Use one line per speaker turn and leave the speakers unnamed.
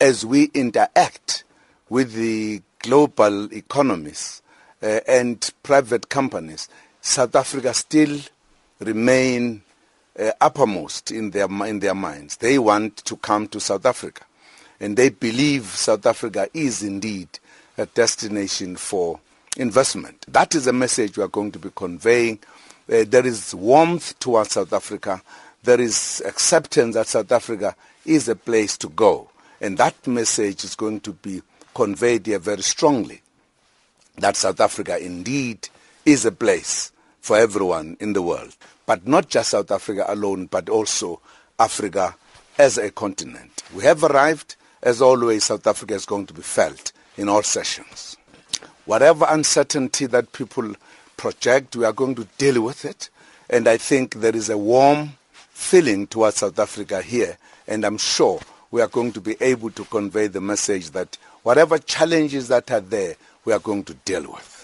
as we interact with the global economies uh, and private companies, South Africa still remain uh, uppermost in their, in their minds. They want to come to South Africa. And they believe South Africa is indeed a destination for investment. That is a message we are going to be conveying. Uh, there is warmth towards South Africa. There is acceptance that South Africa is a place to go. And that message is going to be conveyed here very strongly that South Africa indeed is a place for everyone in the world. But not just South Africa alone, but also Africa as a continent. We have arrived. As always, South Africa is going to be felt in all sessions. Whatever uncertainty that people project, we are going to deal with it. And I think there is a warm feeling towards South Africa here. And I'm sure we are going to be able to convey the message that whatever challenges that are there, we are going to deal with.